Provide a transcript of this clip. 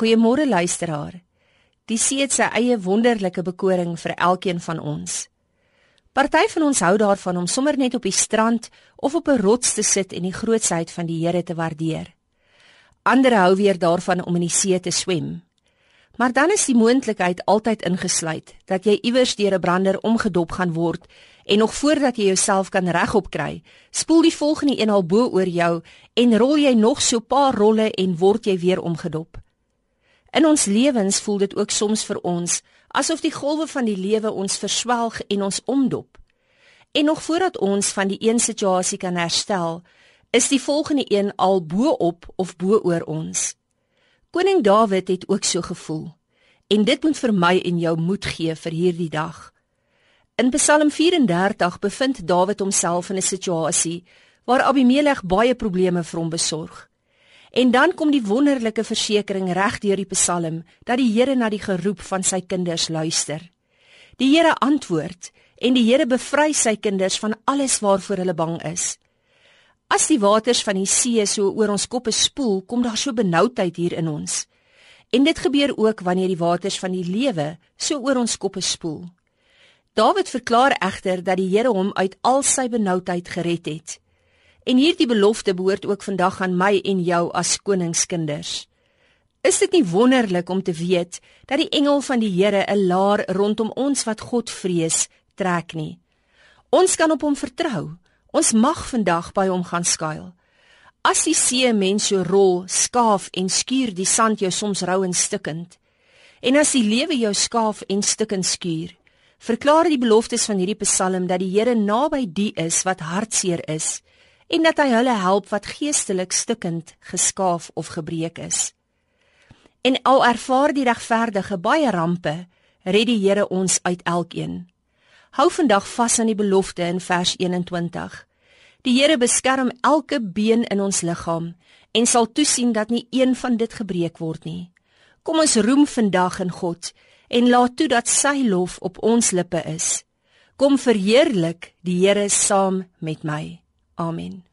Goeiemôre luisteraar. Die see het sy eie wonderlike bekoring vir elkeen van ons. Party van ons hou daarvan om sommer net op die strand of op 'n rots te sit en die grootsheid van die Here te waardeer. Ander hou weer daarvan om in die see te swem. Maar dan is die moontlikheid altyd ingesluit dat jy iewers deur 'n brander omgedop gaan word en nog voordat jy jouself kan regop kry, spoel die volgende een al bo oor jou en rol jy nog so 'n paar rolle en word jy weer omgedop. In ons lewens voel dit ook soms vir ons asof die golwe van die lewe ons verswelg en ons omdop. En nog voordat ons van die een situasie kan herstel, is die volgende een al bo-op of bo-oor ons. Koning Dawid het ook so gevoel. En dit moet vir my en jou moed gee vir hierdie dag. In Psalm 34 bevind Dawid homself in 'n situasie waar Abimelek baie probleme vir hom besorg. En dan kom die wonderlike versekering reg deur die Psalm dat die Here na die geroep van sy kinders luister. Die Here antwoord en die Here bevry sy kinders van alles waarvoor hulle bang is. As die waters van die see so oor ons koppe spoel, kom daar so benoudheid hier in ons. En dit gebeur ook wanneer die waters van die lewe so oor ons koppe spoel. Dawid verklaar egter dat die Here hom uit al sy benoudheid gered het. En hierdie belofte behoort ook vandag aan my en jou as koningskinders. Is dit nie wonderlik om te weet dat die engel van die Here 'n laar rondom ons wat God vrees trek nie? Ons kan op hom vertrou. Ons mag vandag by hom gaan skuil. As die see mens so rol, skaaf en skuur die sand jou soms rou en stikkend. En as die lewe jou skaaf en stikkend skuur, verklaar die beloftes van hierdie Psalm dat die Here naby die is wat hartseer is en dat hy hulle help wat geestelik stikkend, geskaaf of gebreek is. En al ervaar die regverdige baie rampe, red die Here ons uit elkeen. Hou vandag vas aan die belofte in vers 21. Die Here beskerm elke been in ons liggaam en sal toesien dat nie een van dit gebreek word nie. Kom ons roem vandag in God en laat toe dat sy lof op ons lippe is. Kom verheerlik die Here saam met my. Amen.